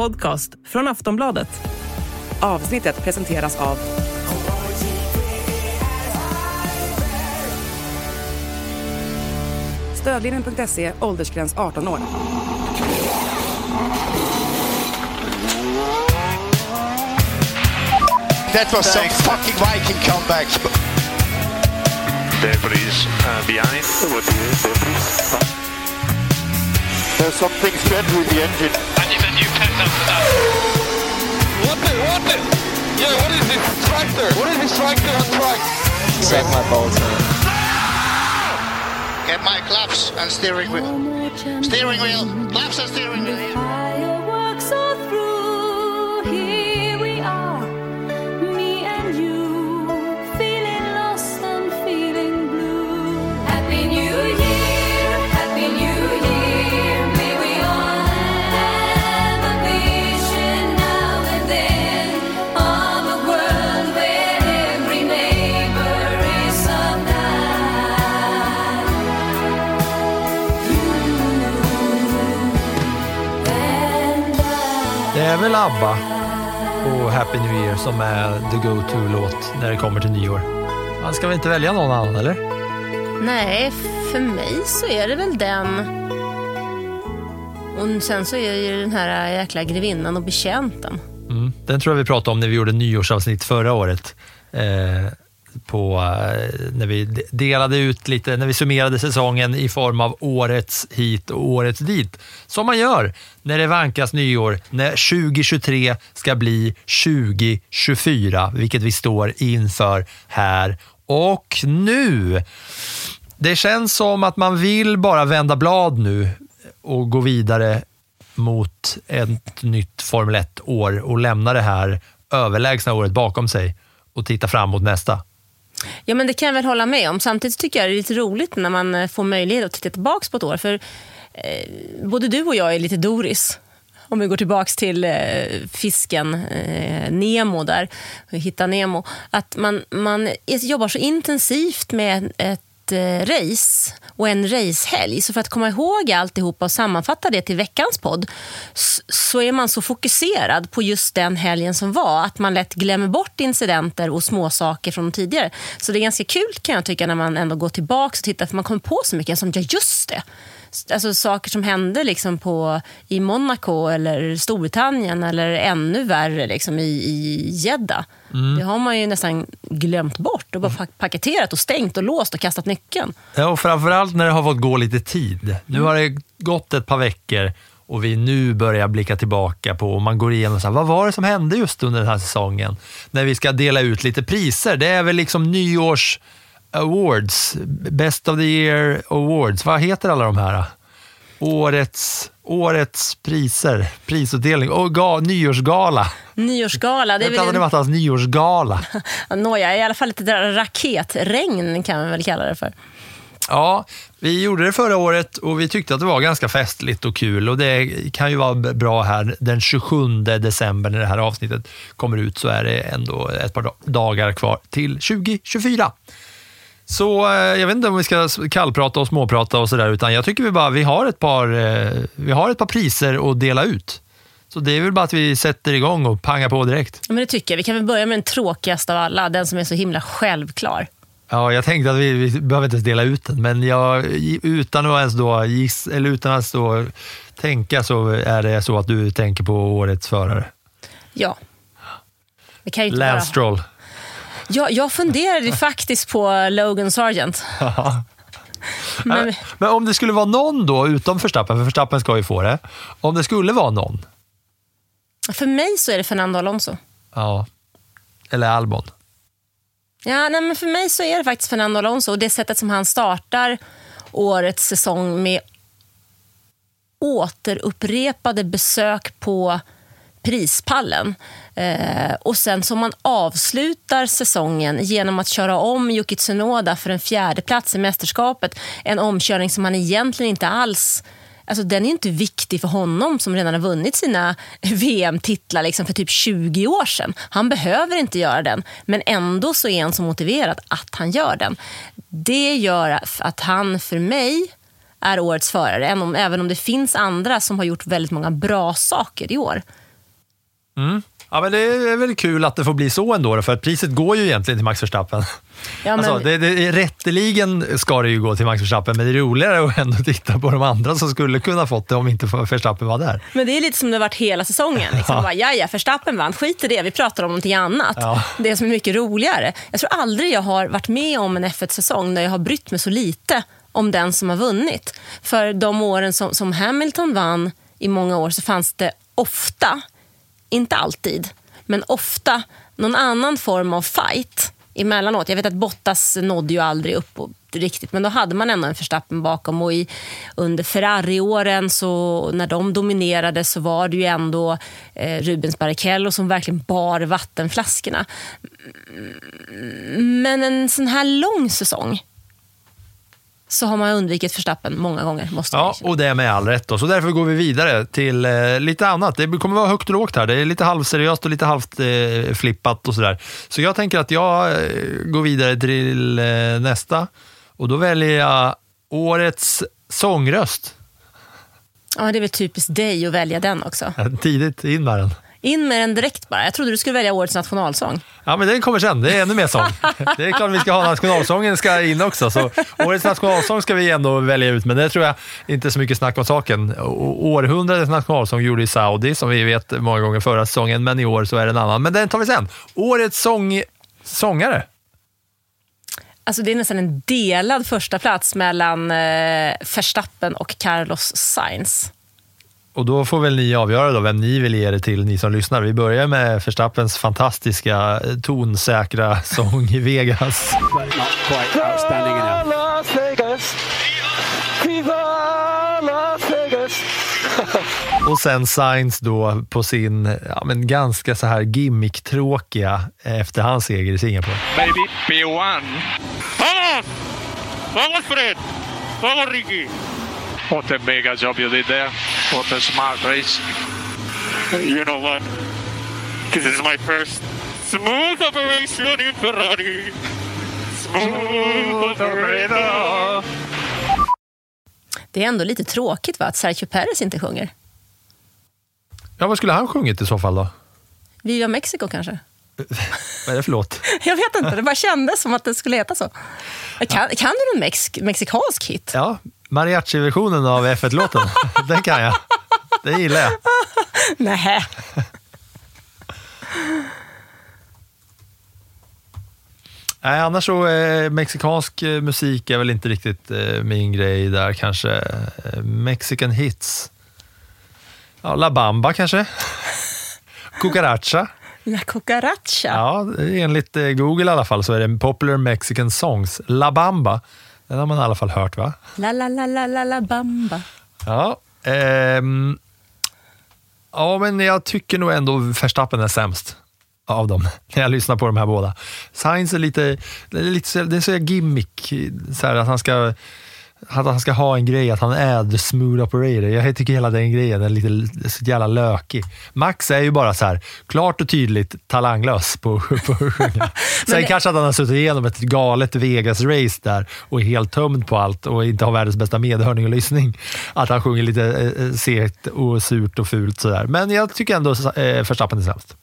podcast från Aftonbladet. Avsnittet presenteras av Stödlinjen.se, åldersgräns 18 år. That was some fucking Viking comeback. Debris uh, behind. There's something strange with the engine. Yeah, what is this tractor? What is this tractor on track? My. Get my claps and steering wheel. Steering wheel. Claps and steering wheel. Väl ABBA och Happy New Year som är the go-to-låt när det kommer till nyår. Man ska väl inte välja någon annan, eller? Nej, för mig så är det väl den. Och sen så är det ju den här jäkla grevinnan och betjänten. Mm. Den tror jag vi pratade om när vi gjorde nyårsavsnitt förra året. Eh, på, eh, när vi delade ut lite, när vi summerade säsongen i form av årets hit och årets dit. Som man gör när det vankas nyår, när 2023 ska bli 2024, vilket vi står inför här och nu. Det känns som att man vill bara vända blad nu och gå vidare mot ett nytt Formel 1-år och lämna det här överlägsna året bakom sig och titta fram mot nästa. Ja, men det kan jag väl hålla med om. Samtidigt tycker jag det är lite roligt när man eh, får möjlighet att titta tillbaka på ett år. För eh, både du och jag är lite Doris. Om vi går tillbaka till eh, fisken eh, Nemo där, Hitta Nemo. Att man, man jobbar så intensivt med ett Eh, race och en racehelg. Så för att komma ihåg alltihopa och sammanfatta det till veckans podd så är man så fokuserad på just den helgen som var att man lätt glömmer bort incidenter och småsaker från tidigare. Så det är ganska kul kan jag tycka när man ändå går tillbaka och tittar för man kommer på så mycket som ja just det. Alltså saker som hände liksom på, i Monaco eller Storbritannien eller ännu värre liksom i, i Jeddah. Det har man ju nästan glömt bort och bara pa- paketerat och stängt och låst och kastat nyckeln. Ja, och framförallt när det har fått gå lite tid. Nu har det gått ett par veckor och vi nu börjar blicka tillbaka på och man går igenom så här, vad var det som hände just under den här säsongen? När vi ska dela ut lite priser. Det är väl liksom nyårs awards, best of the year awards. Vad heter alla de här? Årets, årets priser, prisutdelning och ga, nyårsgala. Nyårsgala, det är väl Mattas nyårsgala. nåja, i alla fall ett raketregn kan man väl kalla det för. Ja, vi gjorde det förra året och vi tyckte att det var ganska festligt och kul och det kan ju vara bra här den 27 december när det här avsnittet kommer ut så är det ändå ett par da- dagar kvar till 2024. Så eh, jag vet inte om vi ska kallprata och småprata och sådär utan jag tycker vi bara vi har ett par, eh, vi har ett par priser att dela ut. Så det är väl bara att vi sätter igång och pangar på direkt. Ja, Men det tycker jag. Vi kan väl börja med den tråkigaste av alla, den som är så himla självklar. Ja, jag tänkte att vi, vi behöver inte ens dela ut den, men jag, utan att ens då giss, eller utan att då tänka så är det så att du tänker på årets förare. Ja. Det kan ju inte Lance vara... Stroll. Jag, jag funderade faktiskt på Logan Sargent. Men, Men om det skulle vara någon då, utom Verstappen, för Verstappen ska ju få det. Om det skulle vara någon, för mig så är det Fernando Alonso. ja, eller Albon. Ja, nej, men för mig så är det faktiskt Fernando Alonso och det sättet som han startar årets säsong med återupprepade besök på prispallen. Eh, och sen som man avslutar säsongen genom att köra om Yuki Tsunoda för en fjärde plats i mästerskapet. En omkörning som han egentligen inte alls Alltså, den är inte viktig för honom som redan har vunnit sina VM-titlar liksom för typ 20 år sedan. Han behöver inte göra den, men ändå så är han så motiverad att han gör den. Det gör att han för mig är årets förare, även om, även om det finns andra som har gjort väldigt många bra saker i år. Ja, men det är väl kul att det får bli så ändå, då, för att priset går ju egentligen till Max Verstappen. Ja, men, Alltså, det, det, rätteligen ska det ju gå till Max Verstappen, men det är roligare att ändå titta på de andra som skulle kunna fått det om inte Verstappen var där. men det är lite som det har varit hela säsongen. Liksom. Ja. Bara, Jaja, Verstappen vann, skit i det, vi pratar om någonting annat. Ja. Det som är mycket roligare. Jag tror aldrig jag har varit med om en F1-säsong där jag har brytt mig så lite om den som har vunnit. För de åren som, som Hamilton vann i många år så fanns det ofta, inte alltid, men ofta någon annan form av fight emellanåt. Jag vet att Bottas nådde ju aldrig upp och- riktigt, men då hade man ändå en Verstappen bakom. Och i, under Ferrari-åren, så, när de dominerade, så var det ju ändå eh, Rubens Barrichello som verkligen bar vattenflaskorna. Men en sån här lång säsong så har man undvikit Verstappen många gånger, måste Ja, och det är med all rätt. Då. Så därför går vi vidare till eh, lite annat. Det kommer vara högt och lågt här. Det är lite halvseriöst och lite halvt eh, flippat och sådär. Så jag tänker att jag eh, går vidare till eh, nästa. Och då väljer jag årets sångröst. Ja, det är väl typiskt dig att välja den också. Tidigt in med den. In med den direkt bara. Jag trodde du skulle välja årets nationalsång. Ja, men den kommer sen. Det är ännu mer sång. Det är klart vi ska ha nationalsången ska in också. Så årets nationalsång ska vi ändå välja ut, men det tror jag inte så mycket snack om saken. Århundradets nationalsång gjorde i Saudi, som vi vet många gånger förra säsongen, men i år så är det en annan. Men den tar vi sen. Årets sång, sångare. Alltså det är nästan en delad första plats mellan eh, Verstappen och Carlos Sainz. Och då får väl ni avgöra då vem ni vill ge det till, ni som lyssnar. Vi börjar med Verstappens fantastiska eh, tonsäkra sång i Vegas. Och sen Sainz då på sin ja, men ganska så här gimmick-tråkiga eh, efter hans seger i Singapore. Baby, P1. Vamos! Vamos Fred! Vamos Ricky! What a mega job you did there. What a smart race. You know what? This is my first smooth operation in Ferrari. Smooth operator. Det är ändå lite tråkigt va, att Sergio Perez inte sjunger. Ja, vad skulle han sjungit i så fall då? Viva Mexico kanske? Vad är det för låt? Jag vet inte, det bara kändes som att det skulle heta så. Kan, kan du någon mex mexikansk hit? Ja, mariachi-versionen av F1-låten. Den kan jag. Det gillar jag. Nej. Nej, annars så eh, mexikansk eh, musik är väl inte riktigt eh, min grej där kanske. Eh, Mexican hits. Ja, La Bamba kanske. Cucaracha. La cucaracha. Ja, enligt eh, Google i alla fall så är det Popular Mexican Songs. La Bamba. Den har man i alla fall hört va? La, la, la, la, la, la, bamba. Ja, ehm, ja, men jag tycker nog ändå Verstappen är sämst av dem, när jag lyssnar på de här båda. Sainz är lite, lite det är så gimmick, så här, att han ska att han ska ha en grej, att han är the smooth operator. Jag tycker hela den grejen är lite så jävla lökig. Max är ju bara så här, klart och tydligt talanglös på, på att sjunga. Sen kanske att han har suttit igenom ett galet Vegas-race där och är helt tömd på allt och inte har världens bästa medhörning och lyssning. Att han sjunger lite eh, segt och surt och fult sådär. Men jag tycker ändå eh, Verstappen är sämst.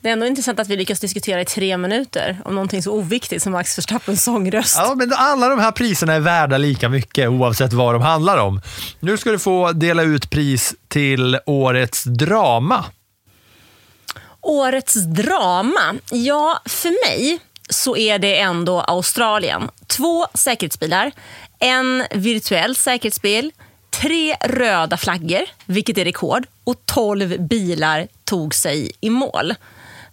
Det är ändå intressant att vi lyckas diskutera i tre minuter om någonting så oviktigt som Max Verstappens sångröst. Ja, men alla de här priserna är värda lika mycket oavsett vad de handlar om. Nu ska du få dela ut pris till årets drama. Årets drama? Ja, för mig så är det ändå Australien. Två säkerhetsbilar, en virtuell säkerhetsbil, tre röda flaggor, vilket är rekord, och tolv bilar tog sig i mål.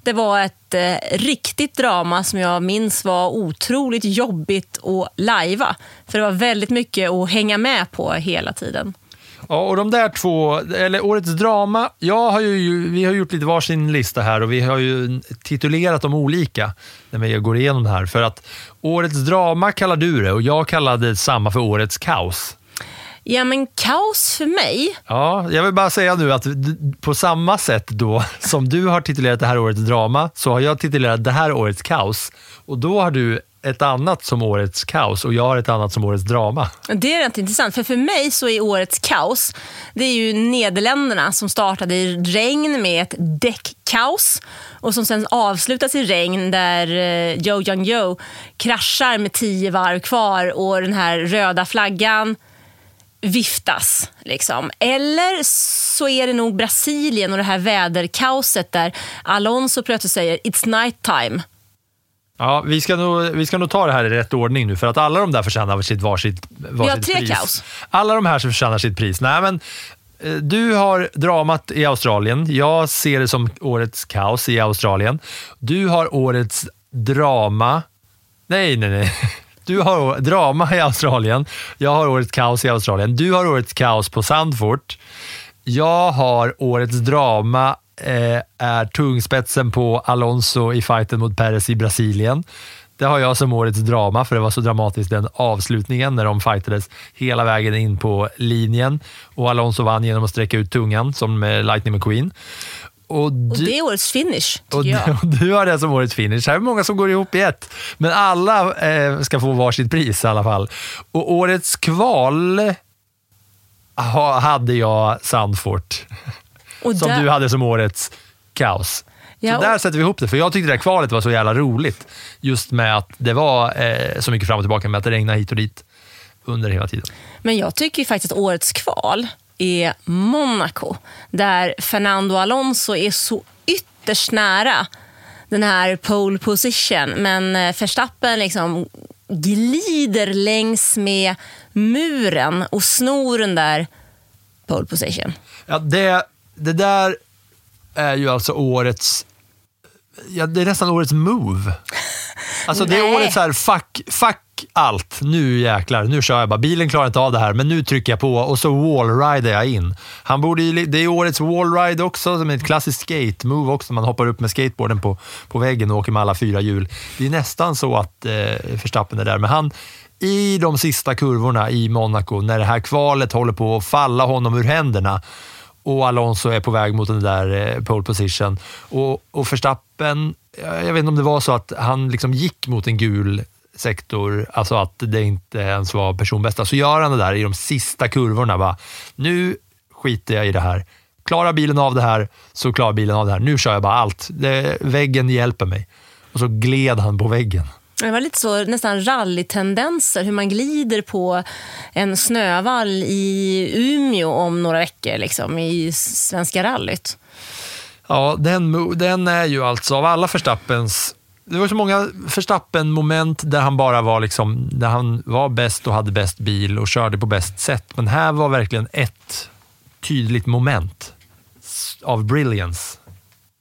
Det var ett eh, riktigt drama som jag minns var otroligt jobbigt att lajva. För det var väldigt mycket att hänga med på hela tiden. Ja, och de där två, eller årets drama, jag har ju, vi har gjort lite varsin lista här och vi har ju titulerat dem olika när vi går igenom det här. För att årets drama kallar du det och jag kallade samma för årets kaos. Ja, men kaos för mig Ja, jag vill bara säga nu att på samma sätt då som du har titulerat det här årets drama så har jag titulerat det här årets kaos. Och då har du ett annat som årets kaos och jag har ett annat som årets drama. Det är rätt intressant, för för mig så är årets kaos, det är ju Nederländerna som startade i regn med ett kaos och som sen avslutas i regn där Joe Young Joe kraschar med tio varv kvar och den här röda flaggan viftas. Liksom. Eller så är det nog Brasilien och det här väderkaoset där Alonso plötsligt säger “It's night time”. Ja, vi ska, nog, vi ska nog ta det här i rätt ordning nu, för att alla de där förtjänar sitt varsitt, varsitt har tre pris. kaos. Alla de här som förtjänar sitt pris. Nej, men, eh, du har dramat i Australien. Jag ser det som årets kaos i Australien. Du har årets drama... Nej, nej, nej. Du har drama i Australien. Jag har årets kaos i Australien. Du har årets kaos på Sandfort. Jag har årets drama eh, är tungspetsen på Alonso i fighten mot Perez i Brasilien. Det har jag som årets drama, för det var så dramatiskt den avslutningen när de fightades hela vägen in på linjen och Alonso vann genom att sträcka ut tungan som eh, Lightning McQueen. Och, Och du, det är årets finish, och, jag. du, och du har det som årets finish. Här är många som går ihop i ett, men alla eh, ska få varsitt pris i alla fall. Och årets kval ha, hade jag Sandfort, Och som där- du hade som årets kaos. Ja, så och- där sätter vi ihop det, för jag tyckte det här kvalet var så jävla roligt. Just med att det var eh, så mycket fram och tillbaka med att det regnade hit och dit under hela tiden. Men jag tycker faktiskt att årets kval är Monaco. Där Fernando Alonso är så ytterst nära den här pole position. Men eh, Verstappen liksom glider längs med muren och snor den där pole position. Ja, det, det där är ju alltså årets... Ja, det är nästan årets move. Alltså det är Nej. årets så här, fuck, fuck allt. Nu jäklar, nu kör jag bara. Bilen klarar inte av det här, men nu trycker jag på och så wallrider jag in. Han borde det är årets wallride också, som är ett klassiskt skate-move också. Man hoppar upp med skateboarden på, på väggen och åker med alla fyra hjul. Det är nästan så att eh, Verstappen är där, men han i de sista kurvorna i Monaco, när det här kvalet håller på att falla honom ur händerna, och Alonso är på väg mot den där eh, pole position. Och, och Verstappen, eh, jag vet inte om det var så att han liksom gick mot en gul sektor, alltså att det inte ens var personbästa. Så gör han det där i de sista kurvorna. Bara, nu skiter jag i det här. Klarar bilen av det här, så klarar bilen av det här. Nu kör jag bara allt. Det, väggen hjälper mig. Och så gled han på väggen. Det var lite så nästan rallytendenser, hur man glider på en snövall i Umeå om några veckor liksom, i Svenska rallyt. Ja, den, den är ju alltså av alla Verstappens... Det var så många Verstappen-moment där han bara var liksom, där han var bäst och hade bäst bil och körde på bäst sätt. Men här var verkligen ett tydligt moment av brilliance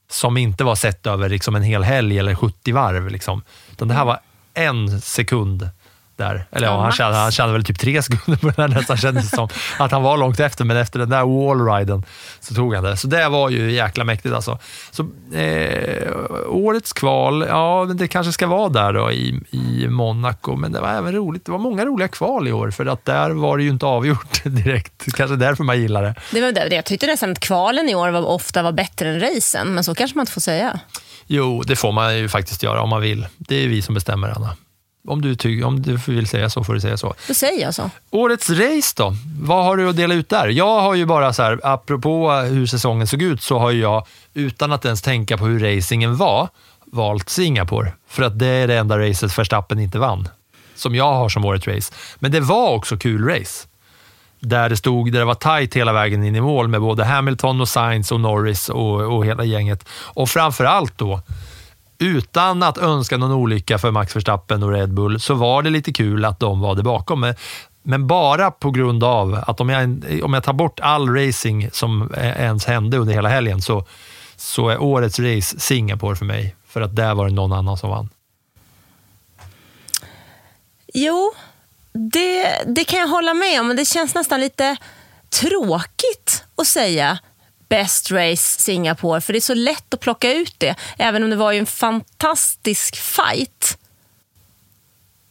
som inte var sett över liksom en hel helg eller 70 varv. Liksom. Utan det här var en sekund där. Eller ja, Ja, han, kände, han kände väl typ tre sekunder på den här nästan kändes som. Att han var långt efter, men efter den där wallriden så tog han det. Så det var ju jäkla mäktigt alltså. Så, eh, årets kval, ja men det kanske ska vara där då i, i Monaco, men det var även roligt. Det var många roliga kval i år, för att där var det ju inte avgjort direkt. Kanske därför man gillar det. Det var det. Jag tyckte nästan att kvalen i år var, ofta var bättre än racen, men så kanske man inte får säga. Jo, det får man ju faktiskt göra om man vill. Det är vi som bestämmer, Anna. Om du, ty- om du vill säga så får du säga så. Då säger jag så. Årets race då? Vad har du att dela ut där? Jag har ju bara så här, apropå hur säsongen såg ut, så har jag, utan att ens tänka på hur racingen var, valt Singapore. För att det är det enda racet Verstappen inte vann. Som jag har som årets race. Men det var också kul race. Där det stod, där det var tight hela vägen in i mål med både Hamilton och Sainz och Norris och, och hela gänget. Och framför allt då, utan att önska någon olycka för Max Verstappen och Red Bull, så var det lite kul att de var där bakom. Men, men bara på grund av att om jag, om jag tar bort all racing som ens hände under hela helgen, så, så är årets race Singapore för mig. För att där var det någon annan som vann. Jo, det, det kan jag hålla med om, men det känns nästan lite tråkigt att säga Best Race Singapore, för det är så lätt att plocka ut det. Även om det var ju en fantastisk fight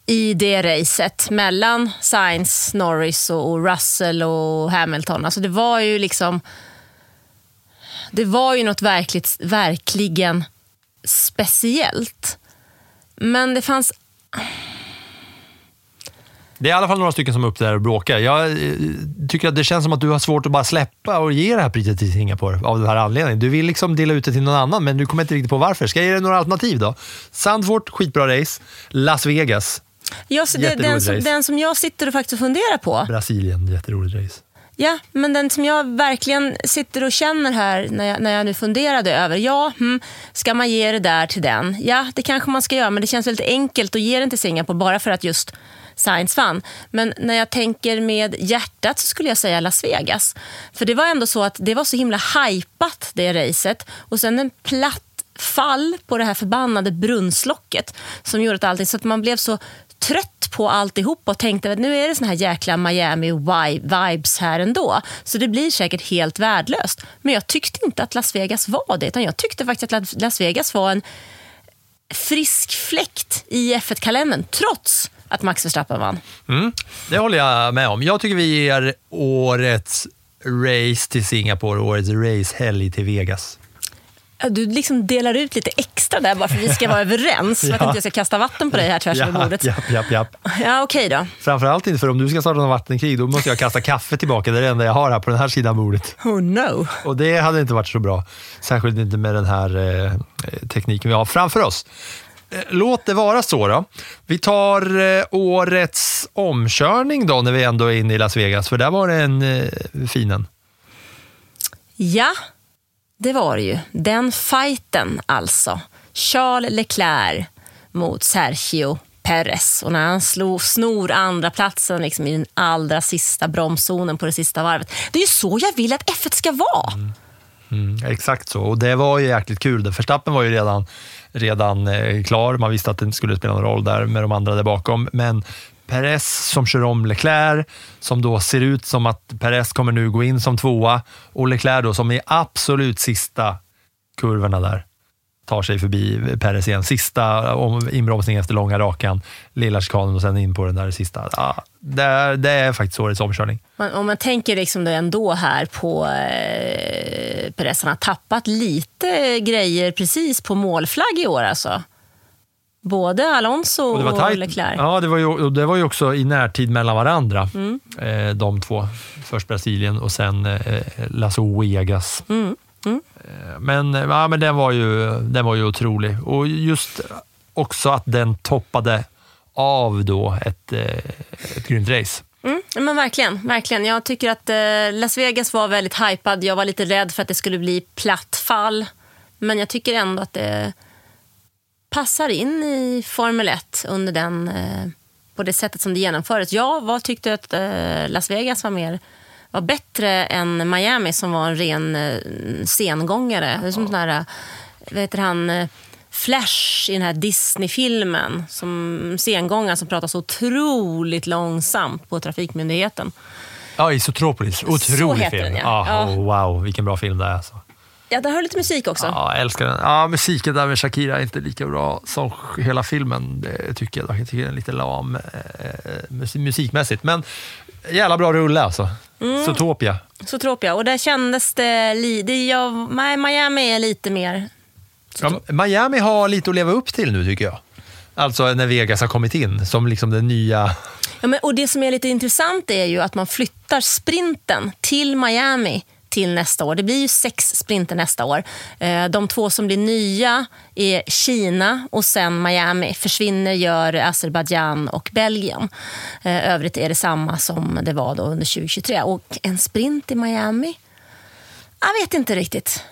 i det racet mellan Sainz, Norris och Russell och Hamilton. Alltså det var ju liksom... Det var ju något verkligt, verkligen speciellt. Men det fanns det är i alla fall några stycken som är uppe där och bråkar. Jag eh, tycker att det känns som att du har svårt att bara släppa och ge det här priset till Singapore av den här anledningen. Du vill liksom dela ut det till någon annan, men du kommer inte riktigt på varför. Ska jag ge dig några alternativ då? Sandford, skitbra race. Las Vegas, Ja, så det, den, som, den som jag sitter och faktiskt funderar på, Brasilien, jätteroligt race. ja, men den som jag verkligen sitter och känner här när jag, när jag nu funderade över, ja, hmm, ska man ge det där till den? Ja, det kanske man ska göra, men det känns väldigt enkelt att ge den till Singapore bara för att just Science vann. Men när jag tänker med hjärtat så skulle jag säga Las Vegas. För det var ändå så att det var så himla hypat det racet och sen en platt fall på det här förbannade brunnslocket som gjorde att allting, så att man blev så trött på alltihop och tänkte att nu är det såna här jäkla Miami-vibes här ändå. Så det blir säkert helt värdelöst. Men jag tyckte inte att Las Vegas var det, utan jag tyckte faktiskt att Las Vegas var en frisk fläkt i F1-kalendern, trots att Max Verstappen vann. Mm, det håller jag med om. Jag tycker vi ger årets race till Singapore årets racehelg till Vegas. Ja, Du liksom delar ut lite extra där bara för att vi ska vara överens. För att Ja. inte jag ska kasta vatten på dig här tvärs över bordet. japp, japp, japp. Ja, okej då. Framförallt inte för om du ska starta något vattenkrig, då måste jag kasta kaffe tillbaka. Det är det enda jag har här på den här sidan bordet. Oh no. Och det hade inte varit så bra. Särskilt inte med den här eh, tekniken vi har framför oss. Eh, Låt det vara så då. Vi tar eh, årets omkörning då när vi ändå är inne i Las Vegas, för där var det en eh, finen. Ja, det var det ju. Den fighten alltså. Charles Leclerc mot Sergio Perez. Och när han slog, snor andra platsen liksom i den allra sista bromszonen på det sista varvet. Det är ju så jag vill att F1 ska vara. Mm, exakt så, och det var ju jäkligt kul. Verstappen var ju redan, redan eh, klar, man visste att det inte skulle spela någon roll där med de andra där bakom. Men Perez som kör om Leclerc, som då ser ut som att Perez kommer nu gå in som tvåa och Leclerc då som i absolut sista kurvorna där tar sig förbi Perez igen. Sista om- inbromsning efter långa rakan, lilla chikanen och sen in på den där sista. Ja, det, är- det är faktiskt årets omkörning. Men om man tänker liksom då ändå här på eh, Perez, han har tappat lite grejer precis på målflagg i år alltså. Både Alonso Och och, det var tajt. Leclerc. Ja, det var, ju, och det var ju också i närtid mellan varandra, Mm. eh, de två. Först Brasilien och sen eh, Las Vegas. Mm. Mm. Eh, Men, eh, ja, men den, var ju, den var ju otrolig. Och just också att den toppade av då ett, eh, ett grymt race. Mm, men verkligen, verkligen. Jag tycker att eh, Las Vegas var väldigt hypad. Jag var lite rädd för att det skulle bli platt fall. Men jag tycker ändå att det passar in i Formel 1 under den, eh, på det sättet som det genomfördes. Jag var, tyckte att eh, Las Vegas var mer var bättre än Miami som var en ren eh, sengångare. Det är som här, eh, vad heter han, eh, Flash i den här Disney-filmen. Som sengångaren som pratar så otroligt långsamt på Trafikmyndigheten. Ja, Isotropolis. Otrolig heter film. den, ja. Ah, Ja. oh, wow, vilken bra film det är. Alltså. Ja, där har lite musik också. Ja, jag älskar den. Ja, musiken där med Shakira är inte lika bra som hela filmen. Tycker jag. Jag tycker den är lite lam eh, mus- musikmässigt. Men jävla bra rulle alltså. Mm. Zootopia. Tråkiga. Och där kändes det... Li, det jag, Miami är lite mer... Ja, Miami har lite att leva upp till nu tycker jag. Alltså när Vegas har kommit in som liksom den nya... Ja, men, och det som är lite intressant är ju att man flyttar sprinten till Miami till nästa år. Det blir ju sex sprinter nästa år. Eh, de två som blir nya är Kina och sen Miami. Försvinner gör Azerbajdzjan och Belgien. Eh, övrigt är det samma som det var då under 2023. Och en sprint i Miami? Jag vet inte riktigt.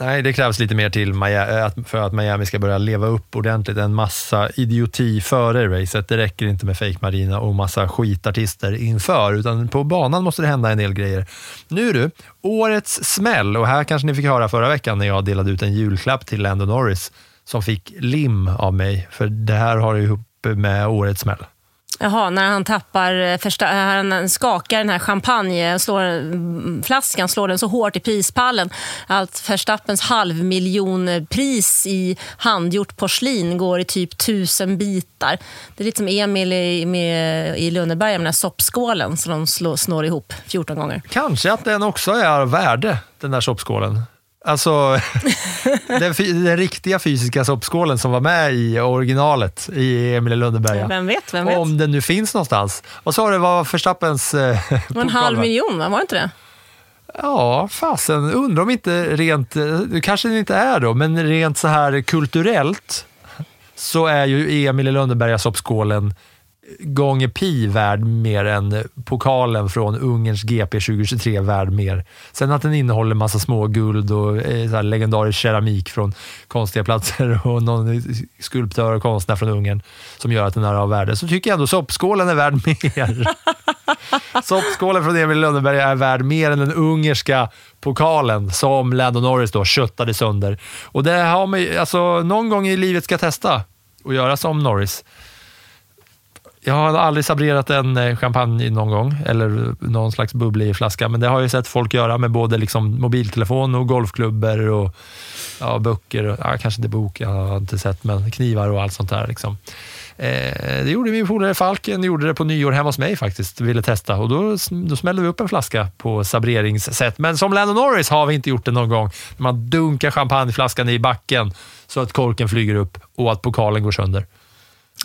Nej, det krävs lite mer till eh, för att Miami ska börja leva upp ordentligt. En massa idioti före racet. Det räcker inte med fake marina och massa skitartister inför, utan på banan måste det hända en del grejer. Nu du, årets smäll. Och här kanske ni fick höra förra veckan när jag delade ut en julklapp till Lando Norris som fick lim av mig, för det här har ju ihop med årets smäll. Jaha, när han tappar, eh, första, han skakar den här champagne, slår, mm, flaskan, slår den så hårt i prispallen att Verstappens halvmiljonpris i handgjort porslin går i typ tusen bitar. Det är lite som Emil i, med, i Lönneberga med den här soppskålen som de slår, snår ihop 14 gånger. Kanske att den också är värde, den där soppskålen. Alltså, den, den riktiga fysiska soppskålen som var med i originalet i Emil i Lönneberga. Vem vet, vem vet? Om den nu finns någonstans. Vad sa du, var Förstappens eh, en halv miljon, va? var det inte det? Ja, fasen. Undrar om inte rent, eh, kanske det inte är då, men rent så här kulturellt så är ju Emil i Lönneberga soppskålen gånger pi värd mer än pokalen från Ungerns GP 2023 värd mer. Sen att den innehåller massa små guld och eh, så här legendarisk keramik från konstiga platser och någon skulptör och konstnär från Ungern som gör att den är av värde, så tycker jag ändå soppskålen är värd mer. Soppskålen från Emil Lönneberg är värd mer än den ungerska pokalen som Lando Norris då köttade sönder. Och det har man ju- alltså någon gång i livet ska jag testa och göra som Norris. Jag har aldrig sabrerat en eh, champagne någon gång, eller någon slags bubblig flaska, men det har jag sett folk göra med både liksom mobiltelefon och golfklubbor och ja, böcker. Och, ja, kanske inte bok, jag har inte sett, men knivar och allt sånt där. Liksom. Eh, det gjorde min polare Falken, gjorde det på nyår hemma hos mig faktiskt, ville testa. Och då, då smällde vi upp en flaska på sabreringssätt. Men som Lando Norris har vi inte gjort det någon gång. Man dunkar champagneflaskan i backen så att korken flyger upp och att pokalen går sönder.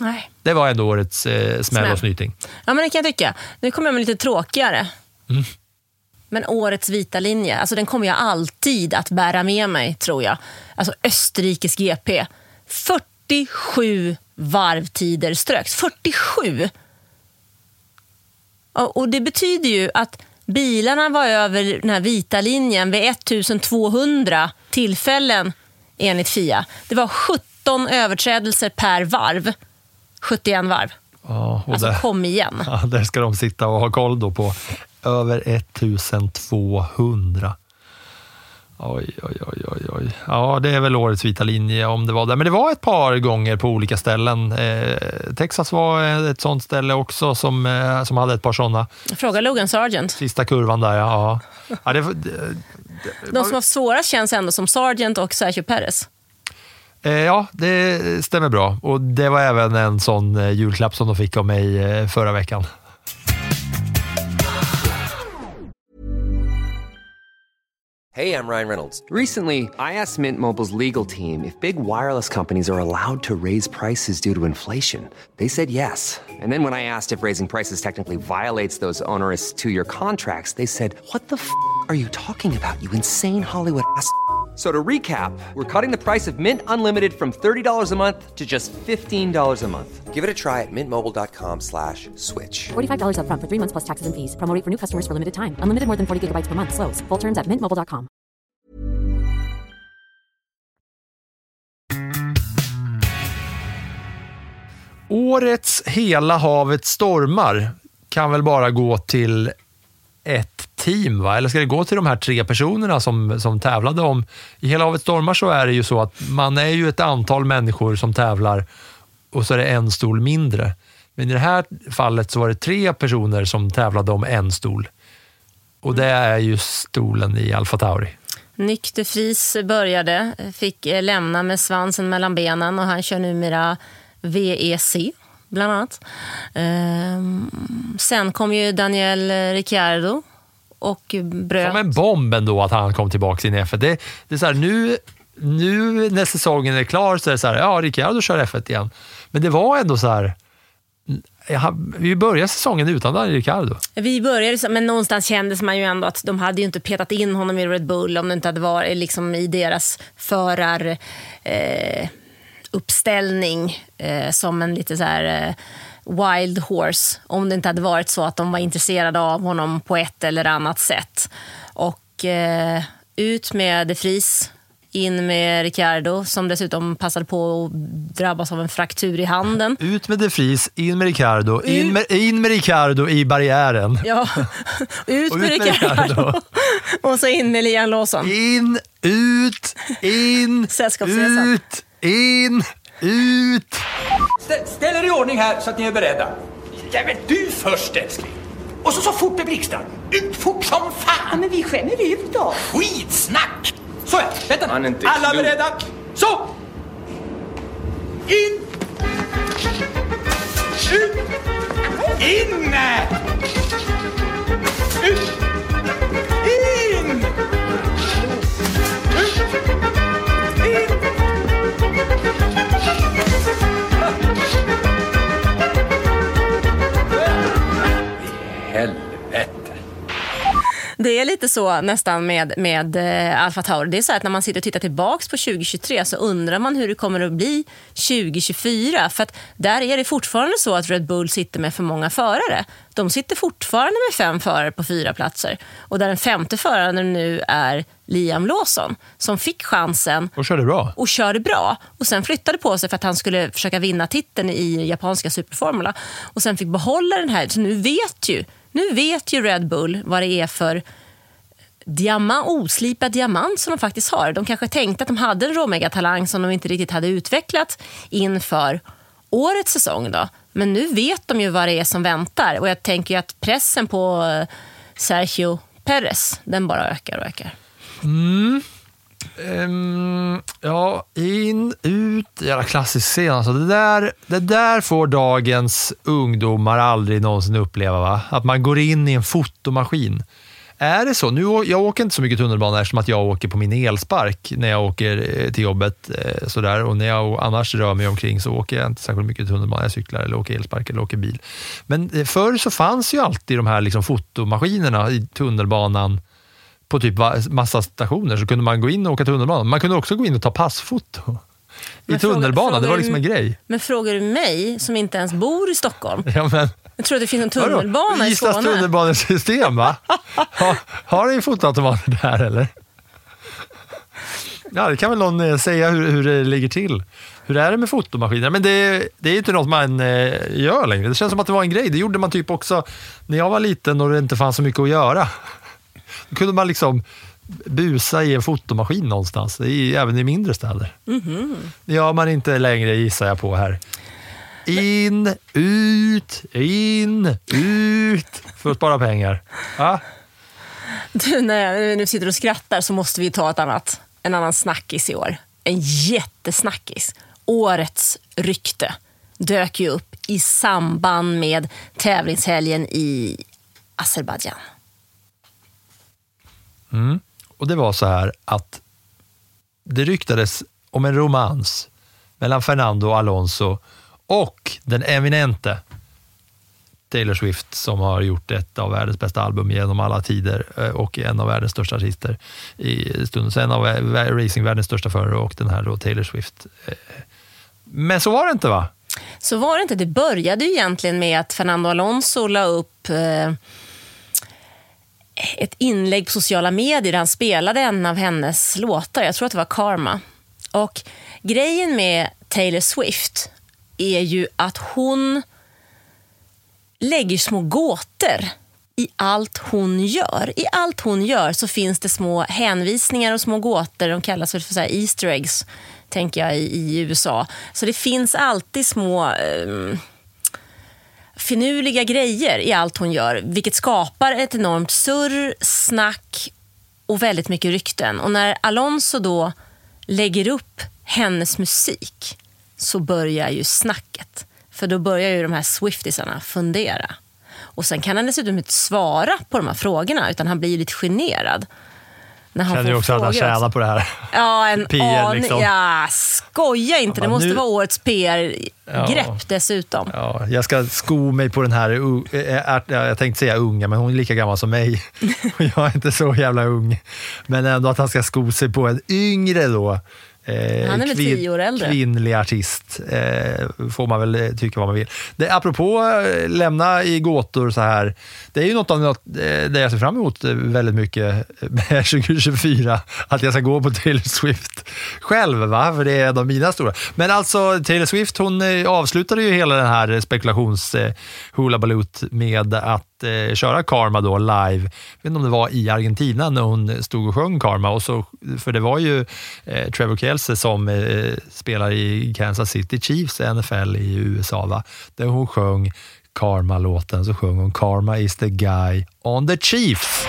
Nej. Det var ändå årets eh, smäll och snyting. Ja, men det kan jag tycka. Nu kommer jag med lite tråkigare. Mm. Men årets vita linje, alltså den kommer jag alltid att bära med mig, tror jag. Alltså Österrikes GP. 47 varvtider ströks. 47! Och och det betyder ju att bilarna var över den här vita linjen vid 1200 tillfällen enligt FIA. Det var 17 överträdelser per varv. 71 varv. Ja, Alltså där, kom igen. ja, där ska de sitta och ha koll då på över 1200. Oj, oj, oj, oj, oj. Ja, det är väl årets vita linje om det var det. Men det var ett par gånger på olika ställen. Eh, Texas var ett sånt ställe också som, eh, som hade ett par sådana. Fråga Logan Sargent. Sista kurvan där, ja. ja. ja det, det, De som har svårast känns ändå som Sargent och Sergio Perez. Eh, ja, det stämmer bra. Och det var även en sån eh, julklapp som de fick av mig eh, förra veckan. Hey, I'm Ryan Reynolds. Recently, I asked Mint Mobile's legal team if big wireless companies are allowed to raise prices due to inflation. They said yes. And then when I asked if raising prices technically violates those onerous two year contracts, they said, What the f are you talking about, you insane Hollywood ass? F- So to recap, we're cutting the price of Mint Unlimited from $30 a month to just $15 a month. Give it a try at mintmobile.com slash switch. $45 upfront for three months plus taxes and fees. Promo rate for new customers for limited time. Unlimited more than 40 gigabytes per month. Slows. Full terms at mintmobile.com. Årets Hela havet stormar kan väl bara gå till ett team, va? eller ska det gå till de här tre personerna som, som tävlade om... I Hela havet stormar så är det ju så att man är ju ett antal människor som tävlar och så är det en stol mindre. Men i det här fallet så var det tre personer som tävlade om en stol. Och det är ju stolen i Alfa Tauri. De Vries började, fick eh, lämna med svansen mellan benen och han kör numera VEC, bland annat. Ehm, sen kom ju Daniel Ricciardo och bröt. Som en bomb ändå att han kom tillbaka in i F1. Det, det är så här, nu, nu när säsongen är klar så är det så här, ja, Ricciardo kör F1 igen. Men det var ändå så här, ja, vi började säsongen utan Daniel Ricciardo. Vi började, men någonstans kändes man ju ändå att de hade ju inte petat in honom i Red Bull om det inte hade varit liksom i deras förar eh, uppställning eh, som en lite så här eh, wild horse. Om det inte hade varit så att de var intresserade av honom på ett eller annat sätt. Och eh, ut med De Vries, in med Ricciardo som dessutom passade på att drabbas av en fraktur i handen. Ut med De Vries, in med Ricciardo, in med, in med Ricciardo i barriären. Ja, ut Och med Ricciardo. Och så in med Liam Lawson. In, ut, in, ut, in, ut. Stä- Ställ er i ordning här så att ni är beredda. Ja, men du först älskling. Och så så fort det blixtrar. Ut fort som fan! Ja, men vi skämmer ut då. Skitsnack! Så ja, vänta nu. Alla klok. beredda? Så! In! Ut! In! Ut! In! Ut! Det är lite så nästan med, med eh, Alfa Tauri. Det är så att när man sitter och tittar tillbaka på 2023 så undrar man hur det kommer att bli 2024. För att där är det fortfarande så att Red Bull sitter med för många förare. De sitter fortfarande med fem förare på fyra platser. Och där den femte föraren nu är Liam Lawson som fick chansen Och körde bra. och körde bra. Och Sen flyttade på sig för att han skulle försöka vinna titeln i japanska superformula. Och sen fick behålla den här. Så nu vet ju, nu vet ju Red Bull vad det är för diamant, oslipad diamant som de faktiskt har. De kanske tänkte att de hade en råmegatalang som de inte riktigt hade utvecklat inför årets säsong. Då. Men nu vet de ju vad det är som väntar. Och jag tänker ju att pressen på eh, Sergio Perez, den bara ökar och ökar. Mm. Um, ja, in, ut, jävla klassisk scen. Alltså, det, där, det där får dagens ungdomar aldrig någonsin uppleva. Va? Att man går in i en fotomaskin. Är det så? Nu, jag åker inte så mycket tunnelbana eftersom att jag åker på min elspark när jag åker eh, till jobbet. Eh, sådär. Och när jag annars rör mig omkring så åker jag inte särskilt mycket tunnelbana. Jag cyklar eller åker elspark eller åker bil. Men eh, förr så fanns ju alltid de här liksom, fotomaskinerna i tunnelbanan på typ massa stationer så kunde man gå in och åka tunnelbana. Man kunde också gå in och ta passfoto i Men fråga- tunnelbanan. det var liksom en grej. Men frågar du mig, som inte ens bor i Stockholm, Ja, men, jag tror att det finns en vadå? tunnelbana i Skåne. tunnelbanesystem, va? Har, har ni fotoautomater där eller? Ja, det kan väl någon eh, säga hur, hur det ligger till. Hur är det med fotomaskiner? Men det, det är ju inte något man eh, gör längre. Det känns som att det var en grej. Det gjorde man typ också när jag var liten och det inte fanns så mycket att göra. Då kunde man liksom busa i en fotomaskin någonstans, i, även i mindre städer. Mhm. Det gör man inte längre gissar jag på här. In, ut, in, ut för att spara pengar. Ja, Du, när jag nu sitter och skrattar så måste vi ta ett annat, en annan snackis i år. En jättesnackis. Årets rykte dök ju upp i samband med tävlingshelgen i Azerbajdzjan. Mm. Och det var så här att det ryktades om en romans mellan Fernando Alonso och den eminente Taylor Swift som har gjort ett av världens bästa album genom alla tider eh, och en av världens största artister i stunden. Så en av eh, racingvärldens största förare och den här då Taylor Swift. Eh. Men så var det inte va? Så var det inte. Det började ju egentligen med att Fernando Alonso la upp eh, ett inlägg på sociala medier där han spelade en av hennes låtar. Jag tror att det var Karma. Och grejen med Taylor Swift är ju att hon lägger små gåtor i allt hon gör. I allt hon gör så finns det små hänvisningar och små gåtor. De kallas för så här Easter eggs, tänker jag, i, i USA. Så det finns alltid små Eh, finurliga grejer i allt hon gör, vilket skapar ett enormt surr, snack och väldigt mycket rykten. Och när Alonso då lägger upp hennes musik så börjar ju snacket. För då börjar ju de här Swiftisarna fundera. Och sen kan han dessutom inte svara på de här frågorna utan han blir ju lite generad. När han Känner får också att han tjänar på det här. Ja, en PR, aning. liksom. Ja, skoja inte. Det måste nu- vara årets PR-grepp Ja. dessutom. Ja, jag ska sko mig på den här, jag tänkte säga unga, men hon är lika gammal som mig. Jag är inte så jävla ung. Men ändå att han ska sko sig på en yngre då. Eh, Han är väl tio år äldre. Kvinnlig artist, eh, får man väl eh, tycka vad man vill. Det, apropå eh, lämna i gåtor så här, det är ju något av något, eh, det jag ser fram emot väldigt mycket med 2024, att jag ska gå på Taylor Swift själv, va? för det är en av mina stora. Men alltså Taylor Swift, hon avslutade ju hela den här spekulations eh, med att eh, köra Karma då live. Jag vet inte om det var i Argentina när hon stod och sjöng Karma. Och så, för det var ju eh, Trevor Kelsey som eh, spelar i Kansas City Chiefs, NFL i USA. Va? Där hon sjöng Karma-låten, så sjöng hon Karma is the guy on the Chiefs.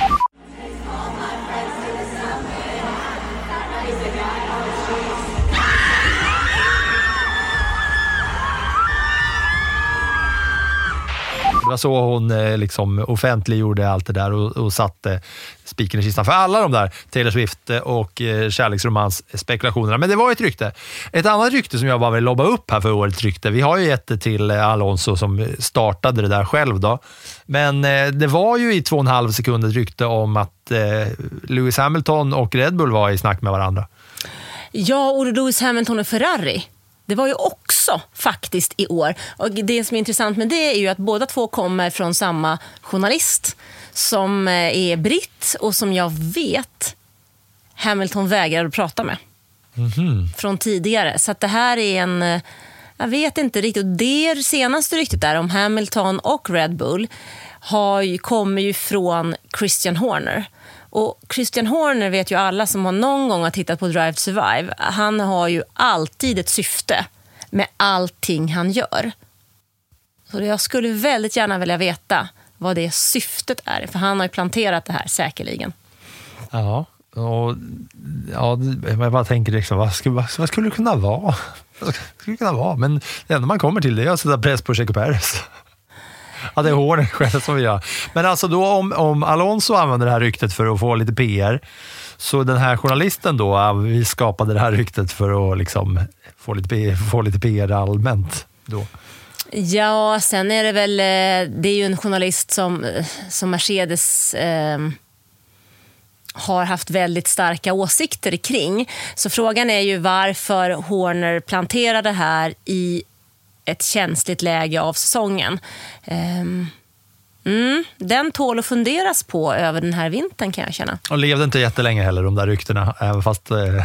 Det var så hon eh, liksom offentliggjorde allt det där och, och satte spiken i kistan för alla de där Taylor Swift eh, och eh, kärleksromans-spekulationerna. Men det var ett rykte. Ett annat rykte som jag bara vill lobba upp här för årets rykte. Vi har ju gett det till eh, Alonso som startade det där själv. då. Men eh, det var ju i två och en halv sekund ett rykte om att eh, Lewis Hamilton och Red Bull var i snack med varandra. Ja, och Lewis Hamilton och Ferrari. Det var ju också faktiskt i år. Och Det som är intressant med det är ju att båda två kommer från samma journalist som eh, är britt och som jag vet Hamilton vägrar att prata med från tidigare. Så att det här är en... eh, Jag vet inte riktigt. Och Det senaste ryktet där om Hamilton och Red Bull har ju, kommer ju från Christian Horner. Och Christian Horner vet ju alla som har någon gång har tittat på Drive to Survive. Han har ju alltid ett syfte med allting han gör. Så jag skulle väldigt gärna vilja veta vad det syftet är. För han har ju planterat det här säkerligen. Ja, och, ja jag bara tänker liksom, vad, skulle, vad, vad skulle det kunna vara? Vad skulle det kunna vara? Men det enda man kommer till det är att sätta press på Checo Perez. Ja, det är Horner själv som vi gör. Men alltså då om, om Alonso använder det här ryktet för att få lite PR, så den här journalisten då, vi skapade det här ryktet för att liksom få, lite, få lite PR allmänt. Då. Ja, sen är det väl... Eh, det är ju en journalist som, eh, som Mercedes eh, har haft väldigt starka åsikter kring. Så frågan är ju varför Horner planterar det här i ett känsligt läge av säsongen. Ehm, mm, den tål att funderas på över den här vintern kan jag känna. Och levde inte jättelänge heller, de där ryktena, även fast, eh,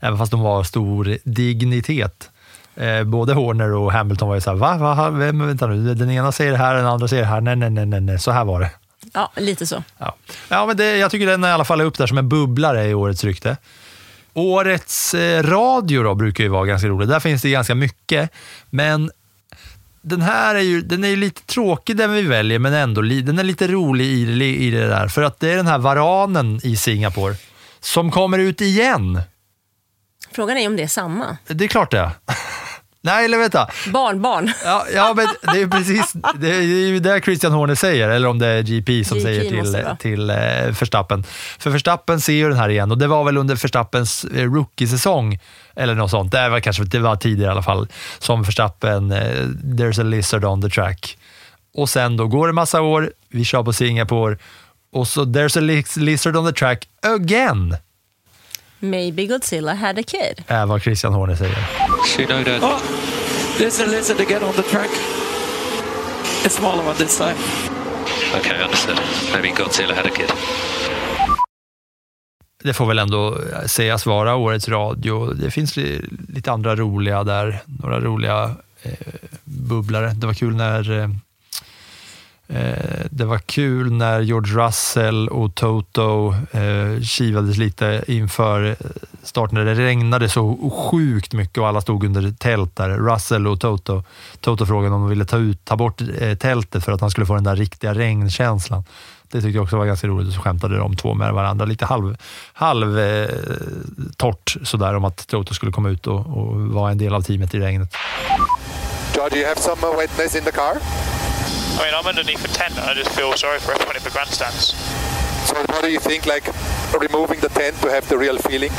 även fast de var stor dignitet. Eh, både Horner och Hamilton var ju såhär, va? va? Vem, vänta nu, den ena säger det här, den andra säger det här. Nej, nej, nej, nej, så här var det. Ja, lite så. Ja, ja men det, jag tycker den i alla fall är upp där som en bubblare i årets rykte. Årets eh, radio då brukar ju vara ganska rolig. Där finns det ganska mycket, men den här är ju, den är lite tråkig den vi väljer, men ändå den är lite rolig i, i det där. För att det är den här varanen i Singapore som kommer ut igen. Frågan är om det är samma. Det är klart det är. Nej, eller vänta. Barnbarn. Ja, ja men det är precis det är ju det Christian Horner säger, eller om det är GP som GP säger till, till eh, Verstappen. För Verstappen ser ju den här igen och det var väl under Verstappens eh, rookie-säsong, eller något sånt. Det var kanske det var tidigare i alla fall, som Verstappen, eh, there's a lizard on the track. Och sen då går det massa år, vi kör på Singapore och så there's a liz- lizard on the track again, Maybe Godzilla had a kid. är vad Christian Horner säger. Shinoda. Oh, there's a lizard again on the track. A smaller one this time. Okay, understood. Maybe Godzilla had a kid. det får väl ändå sägas vara årets radio. Det finns li- lite andra roliga där, några roliga eh, bubblare. Det var kul när eh, Eh, det var kul när George Russell och Toto eh, kivades lite inför eh, starten. när Det regnade så sjukt mycket och alla stod under tält där. Russell och Toto. Toto frågade om de ville ta, ut, ta bort eh, tältet för att han skulle få den där riktiga regnkänslan. Det tyckte jag också var ganska roligt och så skämtade de två med varandra. Lite halv, halv eh, torrt sådär om att Toto skulle komma ut och, och vara en del av teamet i regnet. George, you have some uh, wetness in the car? I mean, I'm underneath a tent and I just feel sorry for everyone in the grandstands. So what do you think, like removing the tent to have the real feeling?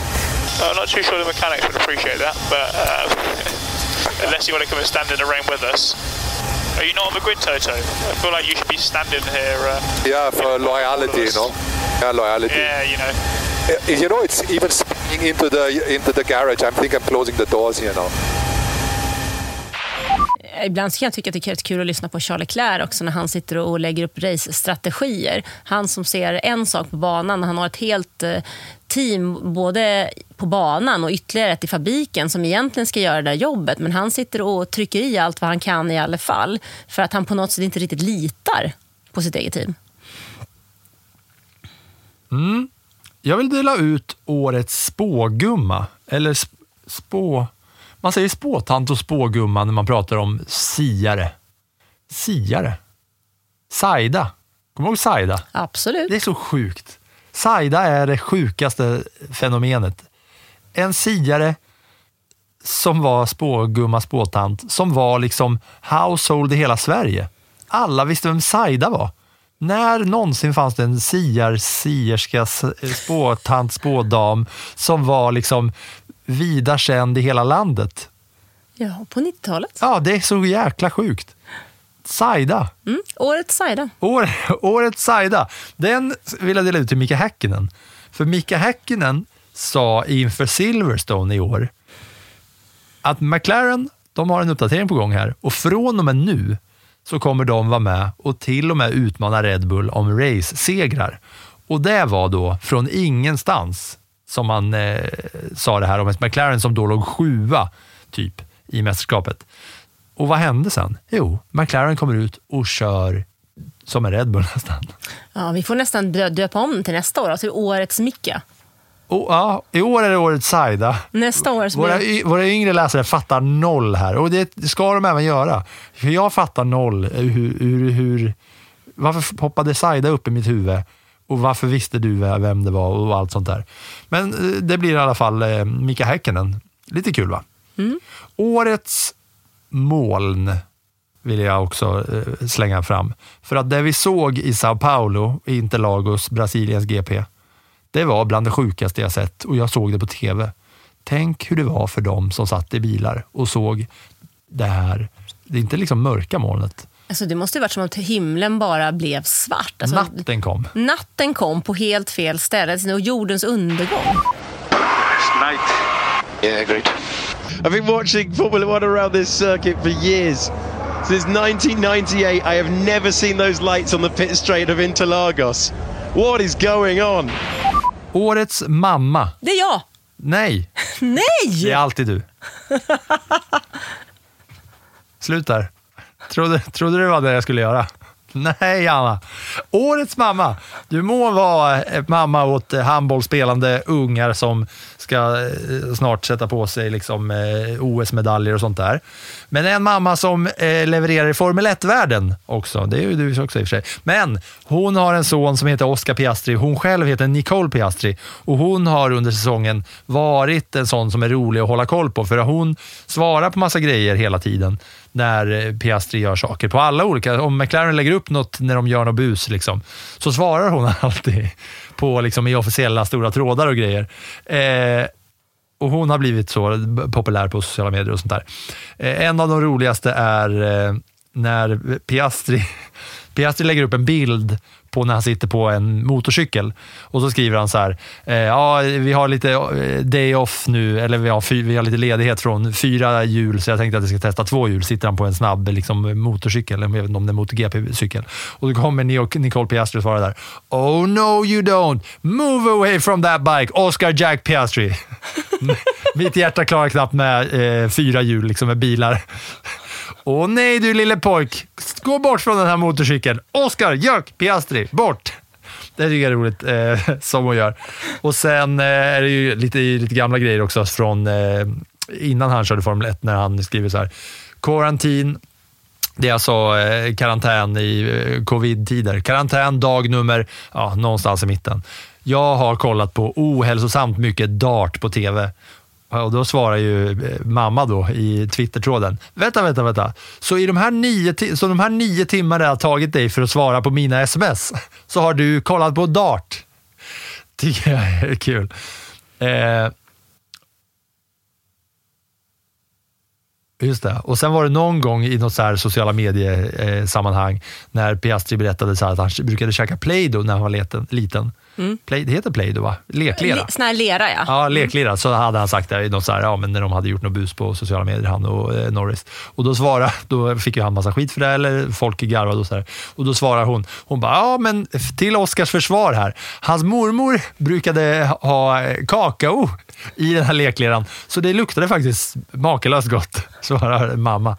I'm not too sure the mechanics would appreciate that, but uh, unless you want to come and stand in the rain with us. Are you not on the grid, Toto? I feel like you should be standing here. Uh, Yeah, for loyalty, you know. Yeah, loyalty. yeah, you know. Uh, You know, it's even speaking into the into the garage. I'm thinking I'm closing the doors here now. Ibland kan jag tycka att det är rätt kul att lyssna på Charles Leclerc också när han sitter och lägger upp race-strategier. Han som ser en sak på banan, han har ett helt eh, team både på banan och ytterligare ett i fabriken som egentligen ska göra det där jobbet. Men han sitter och trycker i allt vad han kan i alla fall för att han på något sätt inte riktigt litar på sitt eget team. Mm. Jag vill dela ut årets spågumma, eller sp- spå... Man säger spåtant och spågumma när man pratar om siare. Siare. Saida. Kommer du ihåg Saida? Absolut. Det är så sjukt. Saida är det sjukaste fenomenet. En siare som var spågumma, spåtant, som var liksom household i hela Sverige. alla visste vem Saida var. När någonsin fanns det en siar, sierska, spåtant, spådam som var liksom vida känd i hela landet? Ja, på 90-talet. Ja, det är så jäkla sjukt. Saida. Mm. Årets Saida. År, årets Saida. Den vill jag dela ut till Mika Häkkinen. För Mika Häkkinen sa inför Silverstone i år att McLaren, de har en uppdatering på gång här och från och med nu så kommer de vara med och till och med utmana Red Bull om race-segrar. Och det var då från ingenstans som man eh, sa det här om ett McLaren som då låg sjua typ i mästerskapet. Och vad hände sen? Jo, McLaren kommer ut och kör som en Red Bull nästan. Ja, vi får nästan dö- döpa om till nästa år, till Årets Micka. Och, ja, I år är det årets Saida. Nästa år Våra, blir våra yngre läsare fattar noll här och det ska de även göra. För jag fattar noll hur, hur, hur, varför poppade Saida upp i mitt huvud och varför visste du vem det var och allt sånt där. Men eh, det blir i alla fall eh, Mika Häkkinen. Lite kul va? Mm. Årets moln vill jag också eh, slänga fram. För att det vi såg i Sao Paulo, i Interlagos, Brasiliens GP, det var bland det sjukaste jag sett och jag såg det på TV. Tänk hur det var för dem som satt i bilar och såg det här. Det är inte liksom mörka molnet. Alltså, det måste ju varit som att himlen bara blev svart. Alltså, Natten kom. Natten kom på helt fel ställe och jordens undergång. Night. Yeah, agreed. I've been watching Formula One around this circuit for years. Since 1998, I have never seen those lights on the pit straight of Interlagos. What is going on? Årets mamma. Det är jag! Nej, Nej! det är alltid du. Slut där. Trodde, trodde du det var det jag skulle göra? Nej, Anna. Årets mamma. Du må vara eh, mamma åt eh, handbollsspelande ungar som ska eh, snart sätta på sig liksom, OS-medaljer och sånt där. Men en mamma som levererar i Formel 1-världen också. Det är ju du också i och för sig. Men hon har en son som heter Oscar Piastri. Hon själv heter Nicole Piastri och hon har under säsongen varit en sån som är rolig att hålla koll på. För hon svarar på massa grejer hela tiden när eh, Piastri gör saker. På alla olika, om McLaren lägger upp något när de gör något bus, liksom, så svarar hon alltid på, liksom, i officiella stora trådar och grejer. Eh, och hon har blivit så populär på sociala medier och sånt där. Eh, en av de roligaste är eh, när Piastri, Piastri lägger upp en bild på när han sitter på en motorcykel och så skriver han så här, eh, ja vi har lite eh, day off nu, eller vi har, vi har lite ledighet från fyra hjul så jag tänkte att jag ska testa två hjul. Sitter han på en snabb liksom, motorcykel, eller jag vet inte om det är MotoGP-cykel. Och då kommer Nicole Piastri och svarar där, oh no you don't, move away from that bike, Oscar Jack Piastri. Mitt hjärta klarar knappt med eh, fyra hjul liksom, med bilar. Åh nej du lille pojk, gå bort från den här motorcykeln. Oskar, Jack, Piastri, bort! Det tycker jag är roligt, eh, som hon gör. Och sen eh, är det ju lite, lite gamla grejer också från eh, innan han körde Formel 1, när han skriver så här. Quarantine, det är alltså eh, karantän i eh, covid-tider. Karantän dag nummer, ja, någonstans i mitten. Jag har kollat på ohälsosamt mycket dart på TV. Och då svarar ju eh, mamma då i Twitter-tråden. Vänta, vänta, vänta. Så, i de här nio så de här nio timmar det har tagit dig för att svara på mina sms, så har du kollat på dart. Tycker jag är kul. Eh, Just det. Och sen var det någon gång i något så här sociala mediesammanhang eh, när Piastri berättade så här att han brukade käka Play-Doh när han var liten. Mm. Play, det heter Play-Doh va? Leklera. Le- Sån här lera, ja. Ja, leklera. Så hade han sagt det något så här, ja, men när de hade gjort något bus på sociala medier, han och eh, Norris. Och då svarade, då fick ju han massa skit för det, eller folk garvade och så här. Och då svarar hon, hon bara, ja men till Oscars försvar här. Hans mormor brukade ha eh, kakao i den här lekleran, så det luktade faktiskt makalöst gott, svarar mamma.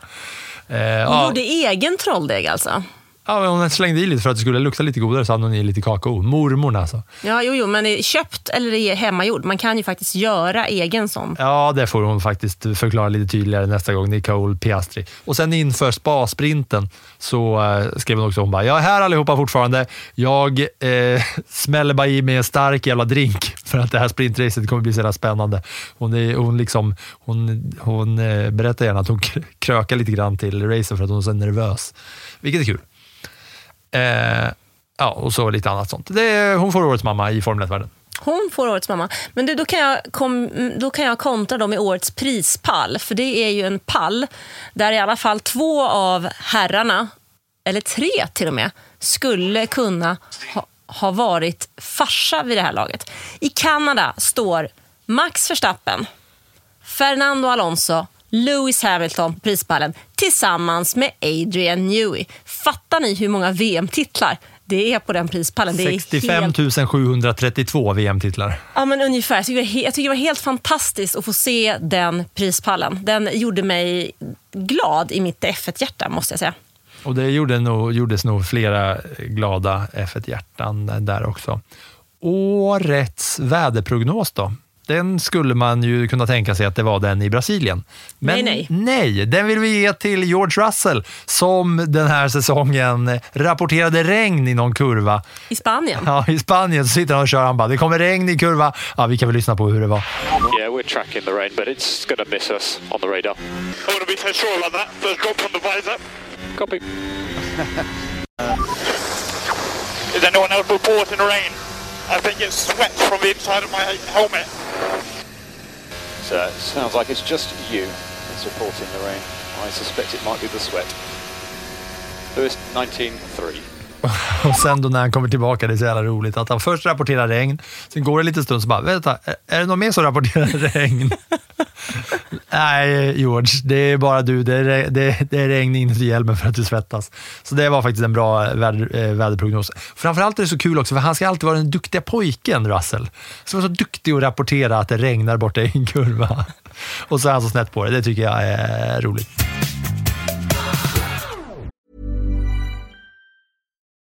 Eh, Hon ja. gjorde egen trolldeg alltså. Ja, men hon slängde i lite för att det skulle lukta lite godare, så hade hon i lite kakao. Mormorn alltså. Ja, jo, jo, men är köpt eller är hemmagjord. Man kan ju faktiskt göra egen sån. Ja, det får hon faktiskt förklara lite tydligare nästa gång. Nicole Piastri. Och sen inför spasprinten så eh, skrev hon också, hon bara, jag är här allihopa fortfarande. Jag eh, smäller bara i mig en stark jävla drink för att det här sprintracet kommer bli så jävla spännande. Hon, är, hon, liksom, hon, hon eh, berättar gärna att hon krökar lite grann till racet för att hon är så nervös. Vilket är kul. Eh, ja, och så lite annat sånt. Det hon får årets mamma i Formel 1-världen. Hon får årets mamma. Men du, då, kan jag kom, då kan jag kontra dem i årets prispall. För det är ju en pall där i alla fall två av herrarna, eller tre till och med, skulle kunna ha, ha varit farsa vid det här laget. I Kanada står Max Verstappen, Fernando Alonso, Lewis Hamilton på prispallen tillsammans med Adrian Newey. Fattar ni hur många VM-titlar det är på den prispallen? Det är 65 helt 732 VM-titlar. Ja, men ungefär. Jag tycker, det var he- jag tycker det var helt fantastiskt att få se den prispallen. Den gjorde mig glad i mitt F1-hjärta, måste jag säga. Och det gjorde nog, gjordes nog flera glada F1-hjärtan där också. Årets väderprognos då? Den skulle man ju kunna tänka sig att det var den i Brasilien. Men Nej, nej, den vill vi ge till George Russell som den här säsongen rapporterade regn i någon kurva. I Spanien. Ja, i Spanien så sitter han och kör. Han bara, det kommer regn i kurva. Ja, vi kan väl lyssna på hur det var. Yeah, we're tracking the rain, but it's to miss us on the radar. I wouldn't be so sure about that. First drop on the visor. Copy. Is anyone else reporting rain? I think it's sweat from the inside of my helmet. So it sounds like it's just you that's reporting the rain. I suspect it might be the sweat. Lewis, 19.3. Och sen då när han kommer tillbaka, det är så jävla roligt att han först rapporterar regn, sen går det lite stund så bara, vänta, är- är det någon mer som rapporterar regn? Nej, George, det är bara du. Det är, det, det är regn inuti hjälmen för att du svettas. Så det var faktiskt en bra väder, eh, väderprognos. Framförallt är det så kul också, för han ska alltid vara den duktiga pojken, Russell. Som är så duktig att rapportera att det regnar borta i en kurva. Och så är han så snett på det. Det tycker jag är roligt.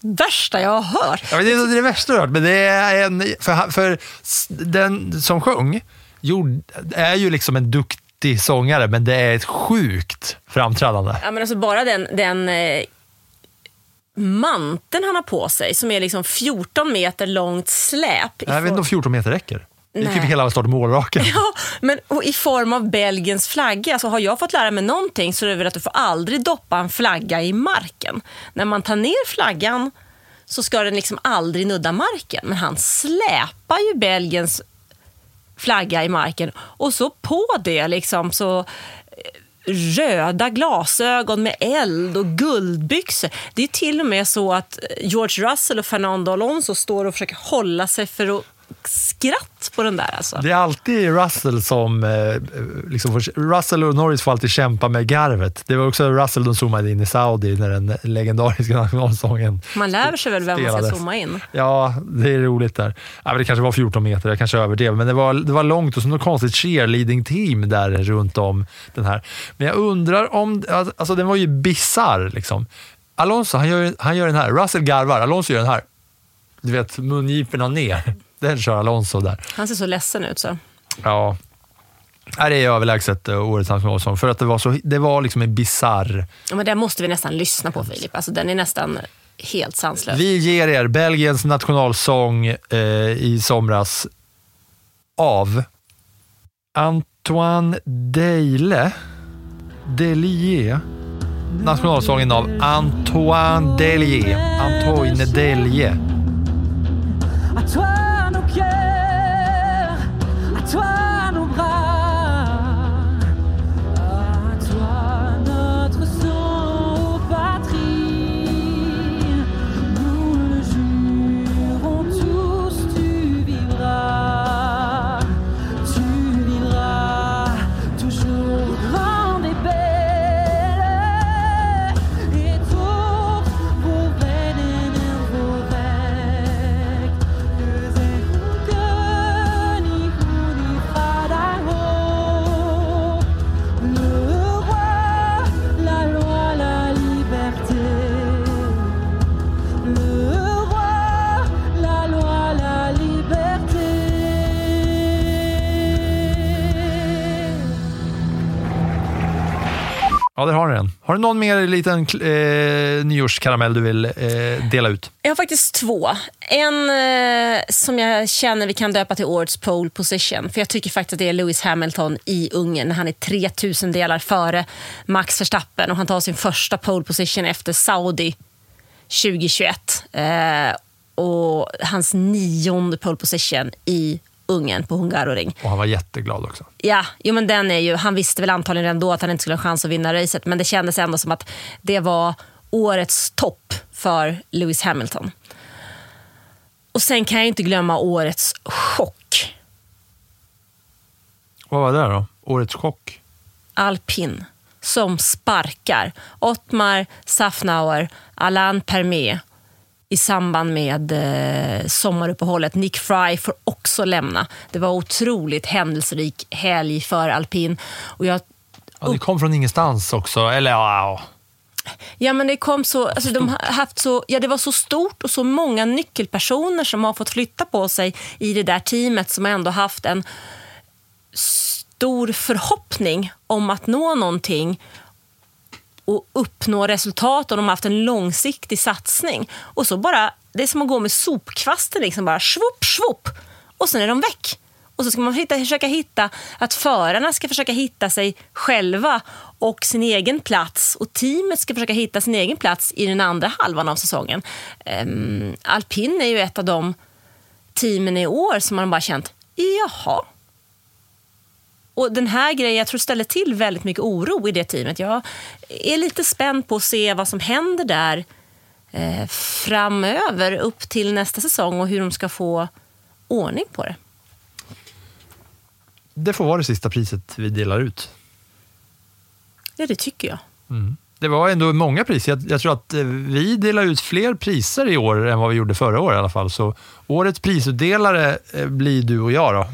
värsta jag har hört. Ja, det är det värsta jag har hört, men det är en... För, för den som sjöng är ju liksom en duktig sångare, men det är ett sjukt framträdande. Ja, men alltså bara den, den eh, manteln han har på sig som är liksom 14 meter långt släp. Jag vet inte om 14 meter räcker. Det är typ hela och målraken. Ja, men i form av Belgiens flagga. Alltså har jag fått lära mig någonting så är det väl att du får aldrig doppa en flagga i marken. När man tar ner flaggan så ska den liksom aldrig nudda marken. Men han släpar ju Belgiens flagga i marken och så på det liksom så eh, röda glasögon med eld och guldbyxor. Det är till och med så att eh, George Russell och Fernando Alonso står och försöker hålla sig för att skratt på den där alltså. Det är alltid Russell som... Eh, liksom får, Russell och Norris får alltid kämpa med garvet. Det var också Russell de zoomade in i Saudi när den legendariska nationalsången Man lär sig väl vem man ska zooma in. Ja, det är roligt där. Ja, men det kanske var 14 meter, jag kanske överdrev, men det var, det var långt och så något konstigt cheerleading-team där runt om den här. Men jag undrar om, alltså den var ju bizarr liksom. Alonso, han gör, han gör den här. Russell garvar, Alonso gör den här. Du vet, mungiporna ner. Den kör Alonso där. Han ser så ledsen ut. så. Ja. Nej, det är överlägset eh, årets nationalsång, för att det var, så, det var liksom en bizarr Ja, men den måste vi nästan lyssna på Filip. Alltså, den är nästan helt sanslös. Vi ger er Belgiens nationalsång eh, i somras av Antoine Deille. Delier. Nationalsången av Antoine Delier. Antoine Delier. cœur, à toi nos bras. Har du någon mer liten eh, nyårskaramell du vill eh, dela ut? Jag har faktiskt två. En eh, som jag känner vi kan döpa till årets pole position. För Jag tycker faktiskt att det är Lewis Hamilton i Ungern. när Han är 3000 delar före Max Verstappen och han tar sin första pole position efter Saudi 2021. Eh, och hans nionde pole position i Ungern på Hungaroring. Och han var jätteglad också. Ja, jo, men den är ju, han visste väl antagligen redan då att han inte skulle ha chans att vinna racet, men det kändes ändå som att det var årets topp för Lewis Hamilton. Och sen kan jag inte glömma årets chock. Vad var det då? Årets chock? Alpin som sparkar Ottmar Safnauer, Alain Permet i samband med eh, sommaruppehållet. Nick Fry får också lämna. Det var otroligt händelserik helg för alpin. Och jag, Ja, det kom från ingenstans också. Eller ja, ja, men det kom så, alltså, de har haft så, ja, det var så stort och så många nyckelpersoner som har fått flytta på sig i det där teamet som har ändå haft en stor förhoppning om att nå någonting och uppnå resultat och de har haft en långsiktig satsning. Och så bara, Det är som att gå med sopkvasten, liksom bara svopp, svopp och sen är de väck. Och så ska man hitta, försöka hitta att förarna ska försöka hitta sig själva och sin egen plats och teamet ska försöka hitta sin egen plats i den andra halvan av säsongen. Um, Alpin är ju ett av de teamen i år som man bara känt, jaha, och Den här grejen jag tror ställer till väldigt mycket oro i det teamet. Jag är lite spänd på att se vad som händer där eh, framöver upp till nästa säsong och hur de ska få ordning på det. det får vara det sista priset vi delar ut. Ja, det tycker jag. Mm. Det var ändå många priser. Jag, jag tror att eh, vi delar ut fler priser i år än vad vi gjorde förra året i alla fall. Så årets prisutdelare eh, blir du och jag då.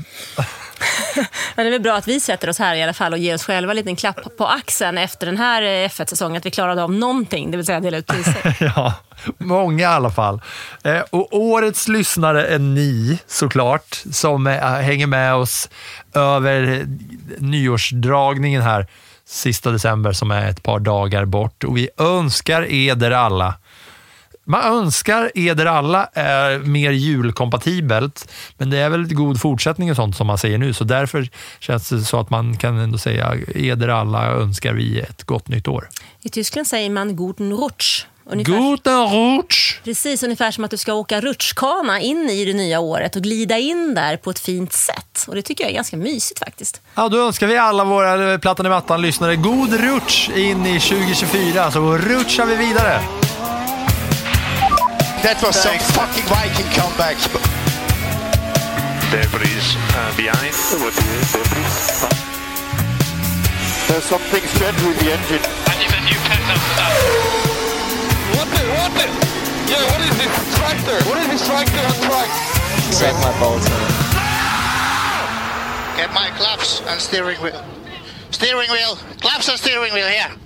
Men det är väl bra att vi sätter oss här i alla fall och ger oss själva en liten klapp på axeln efter den här eh, F1-säsongen, att vi klarade av någonting, det vill säga dela ut priser. ja, många i alla fall. Eh, och årets lyssnare är ni såklart, som eh, hänger med oss över nyårsdragningen här sista december som är ett par dagar bort. Och vi önskar eder alla man önskar eder alla är mer julkompatibelt, men det är väl god fortsättning och sånt som man säger nu, så därför känns det så att man kan ändå säga eder alla önskar vi ett gott nytt år. I Tyskland säger man Guten Rutsch. Guten Rutsch! Precis, ungefär som att du ska åka rutschkana in i det nya året och glida in där på ett fint sätt. Och Det tycker jag är ganska mysigt faktiskt. Ja, då önskar vi alla våra Plattan i mattan-lyssnare god rutsch in i 2024, så rutschar vi vidare. That was some fucking Viking comebacks. Debris uh, behind. There's something strange with the engine. What the, what the? Yeah, what is this tractor? What is this tractor on track? Set my bolts in. Get my claps and steering wheel. Steering wheel. Claps and steering wheel here.